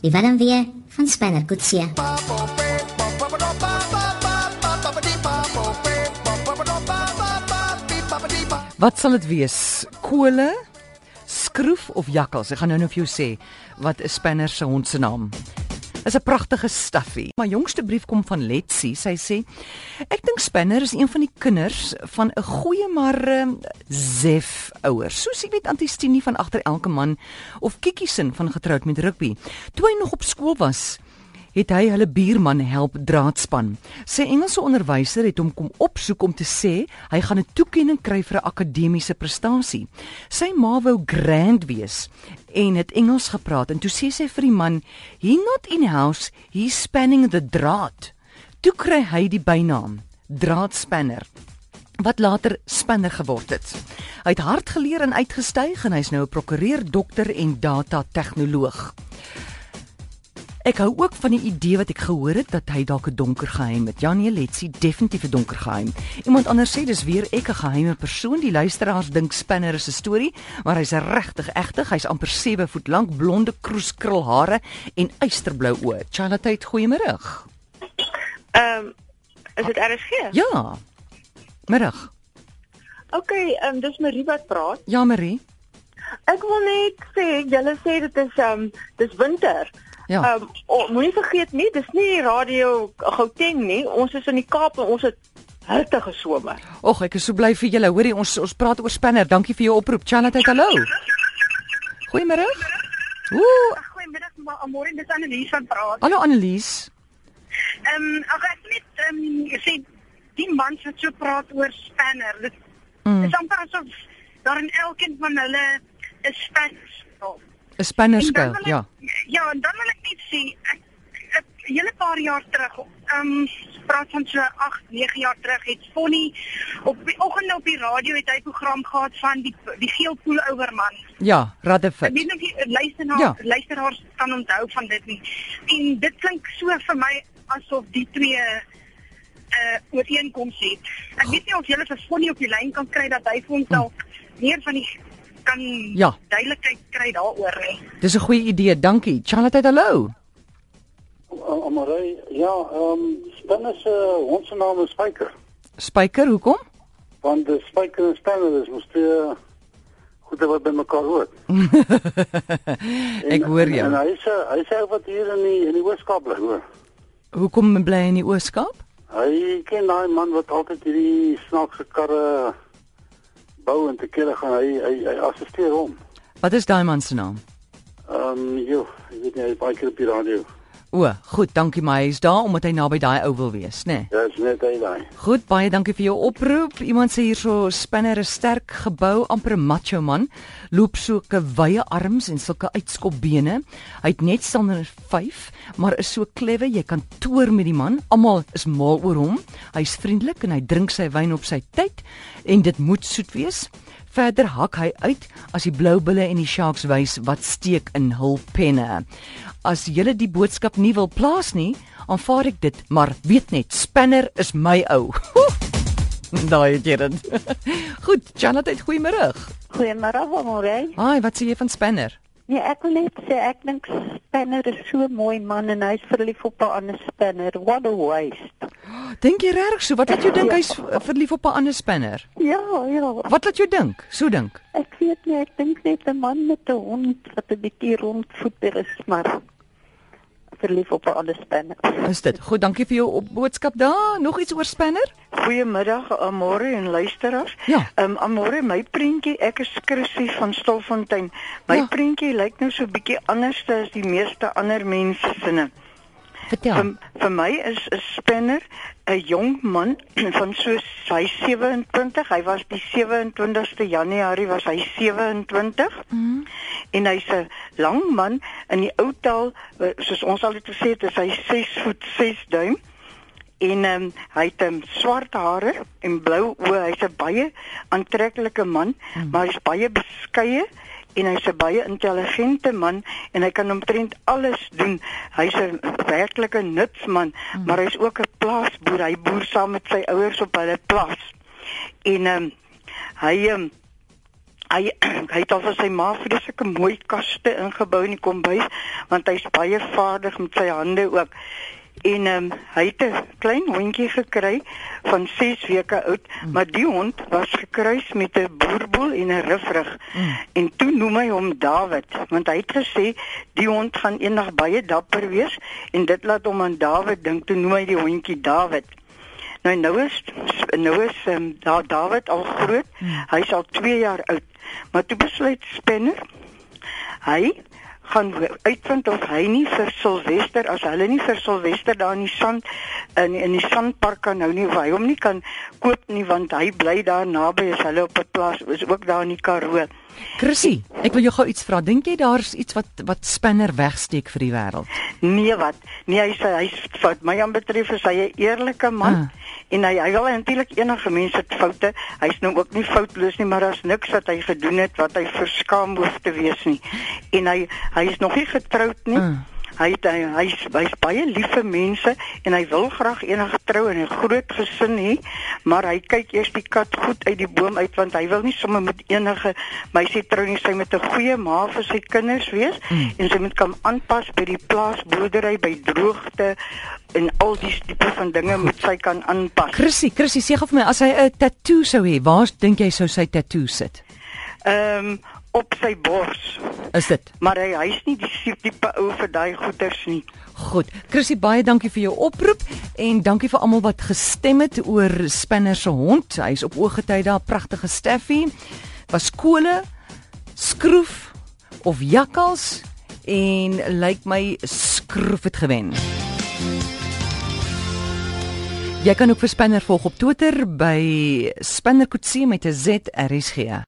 Die warm weer van Spanner Kutsie. Wat sal dit wees? Kole, skroef of jakkals? Ek gaan nou nou vir jou sê wat is Spanner se hond se naam. Is 'n pragtige staffie. My jongste brief kom van Letsie. Sy sê: "Ek dink Spanner is een van die kinders van 'n goeie maar uh, zef ouers. Soos jy weet Antistini van agter elke man of Kikkiesin van getroud met rugby. Toe hy nog op skool was, het hy hulle buurman help draadspan. Sy Engelse onderwyser het hom kom opsoek om te sê hy gaan 'n toekenning kry vir 'n akademiese prestasie. Sy ma wou grand wees en het Engels gepraat en toe sê sy vir die man, "He not in house, he's spanning the draad." Toe kry hy die bynaam draadspanner wat later spanner geword het. Hy het hard geleer en uitgestyg en hy's nou 'n prokureur, dokter en data tegnoloog. Ek hou ook van die idee wat ek gehoor het dat hy dalk 'n donker geheim het. Janie Letsie definitief 'n donker geheim. Iemand anders sê dis weer ek 'n geheime persoon. Die luisteraars dink Spinner is 'n storie, maar hy's regtig egtig. Hy's amper 7 voet lank, blonde kroeskrul hare en eysterblou oë. Charlotte, goeiemôre. Ehm um, is dit RSG? Ja. Middag. OK, ehm um, dis Marie wat praat. Ja, Marie. Ek wil net sê, julle sê dit is ehm um, dis winter. Ja. Ehm um, oh, moenie vergeet nie, dis nie radio Gauteng nie. Ons is in die Kaap en ons het hittige somer. Och, ek is so bly vir julle. Hoorie, ons ons praat oor Spinner. Dankie vir jou oproep. Charlotte, hallo. Goeiemôre. Ooh, Goeiemiddag, môre dis Annelies van praat. hallo Annelies. Ehm um, ag ek net ehm um, sê die man wat so praat oor spanner. Dit Mm. is amper asof daar in elkeen van hulle 'n spanner. 'n Spinner En dan skill, wil ek- ja. Ja, en dan wil ek net sê ek, ek 'n hele paar jaar terug, ehm um, praat van so 8, 9 jaar terug het Fonnie op die oggend op die radio het hy 'n program gehad van die die geelpoel ouerman. Ja, Ek Radefit. weet nie of jy luisteraars Ja. luisteraars kan onthou van dit nie. En dit klink so vir my asof die twee uh ooreenkoms het. Ek weet nie of jy vir Fonnie op die lyn kan kry dat hy vir ons dalk meer van die kan Ja. duidelikheid kry daaroor nie. Dis 'n goeie idee. Dankie. Charlotte, hallo. Uh, Amarey, ja, ehm um, Spinner se hond se naam is Spyker. Spyker, hoekom? Want die Spyker en Spinner is mos twee goede wat by mekaar hoort. Ek hoor En, en jou. hy sê hy sê wat hier in die in die Ooskaap bly, hoor. Hoekom bly hy in die Ooskaap? Hy ken daai man wat altyd hierdie snaakse karre bou en te kere gaan hy hy, hy assisteer hom. Wat is daai man se naam? Ehm um, joh, ek weet nie hy is baie keer op die radio. O, goed, dankie my. Hy is daar omdat hy naby daai ou wil wees, né? Nee. Ja, is net hy daai. Goed, baie dankie vir jou oproep. Iemand sê hierso Spinner is sterk gebou, amper 'n macho man. Loop soke wye arms en sulke uitskopbene. Hy het net stander 5, maar is so klewe, jy kan toer met die man. Almal is mal oor hom. Hy's vriendelik en hy drink sy wyn op sy tyd en dit moet soet wees. Verder hak hy uit as die blou bulle en die sharks wys wat steek in hul penne. As jy die boodskap nie wil plaas nie, aanvaar ek dit, maar weet net, Spinner is my ou. Daai het jy dit. Goed, Janet, goeiemôre. Goeiemôre, Amore. Haai, wat sê jy van Spinner? Nee, ek wil net sê ek dink Spanner is so 'n mooi man en hy's verlief op 'n ander Spanner. What a waste. Dink jy regtig so? Wat laat jou dink hy's verlief op 'n ander Spinner? Ja, ja. Wat laat jou dink? So dink. Ek weet nie, ek dink net 'n man met 'n hond wat 'n bietjie rondvoeter is, maar verlief op 'n ander Spanner. Is dit? Goed, dankie vir jou op boodskap daar. Nog iets oor Spinner? Goeiemiddag Amore en luisteraars. Ja. Ehm um, Amore, my prentjie, ek is Chrissy van Stilfontein. My Ja. ja. prentjie lyk nou so 'n bietjie anders as die meeste ander mense sinne. Vertel. Vir, vir my is 'n spinner 'n jong man van so hy 27. Hy was die 27ste Januarie was hy 27. Mm. En hy's 'n lang man in die ou taal eh, soos ons altyd gesê het, is hy 6 voet 6 duim. En um, hy het um, swart hare en blou oë. Hy's 'n baie aantreklike man, mm. maar hy's baie beskeie en hy's 'n baie intelligente man en hy kan omtrent alles doen. Hy's 'n werklike nutsman, mm. maar hy's ook 'n plaasboer. Hy boer saam met sy ouers op hulle plaas. En um, hy um, hy hy het al vir sy ma vreeslike mooi kaste ingebou in die kombuis want hy's baie vaardig met sy hande ook. En ehm um, hy het 'n klein hondjie gekry van 6 weke oud, mm. maar die hond was gekruis met 'n boerboel en 'n rifrig. Mm. En toe noem hy hom Dawid, want hy het gesê die hond gaan eendag baie dapper wees en dit laat hom aan Dawid dink. Toe noem hy die hondjie Dawid. Nou nou is nou is um, daar Dawid al groot. Mm. Hy's al 2 jaar oud. Maar toe besluit Spinner hy gaan uitvind of hy nie vir Silwester as hulle nie vir Silwester daar in die sand in in die sandpark kan nou nie of hy hom nie kan koop nie want hy bly daar naby as hulle op 'n plaas is ook daar in die Karoo. Chrissy, ek wil jou gou iets vra. Dink jy daar's iets wat wat Spinner wegsteek vir die wêreld? Nee, wat? Nee, hy sê hy's fout. My aan betref is hy 'n eerlike man. Ah en hy hy wil eintlik enige mense se foute. Hy's nou ook nie foutloos nie, maar daar's niks wat hy gedoen het wat hy verskaam hoef te wees nie. En hy hy is nog nie getroud nie. Mm. Hy het, hy hy's hy's baie lief vir mense en hy wil graag eendag trou en 'n groot gesin hê, maar hy kyk eers die kat goed uit die boom uit want hy wil nie sommer met enige meisie trou nie, sy met 'n goeie ma vir sy kinders wees mm. en sy moet kan aanpas by die plaasboerdery by droogte en al die tipe van dinge moet sy kan aanpas. Chrissy, Chrissy, sê gou vir my as hy 'n tatoo sou hê, waar dink jy sou sy tatoo sit? Ehm um, op sy bors. Is dit? Maar hy hy's nie die tipe ou vir daai goeters nie. Goed. Chrissy, baie dankie vir jou oproep en dankie vir almal wat gestem het oor Spinner se hond. Hy's op ooggetyd daar, pragtige Steffie. Was kole, skroef of jakkals en lyk like my skroef het gewen. Jy kan ook vir Spinner volg op Twitter by Spinner Kutsie met 'n Z R S G.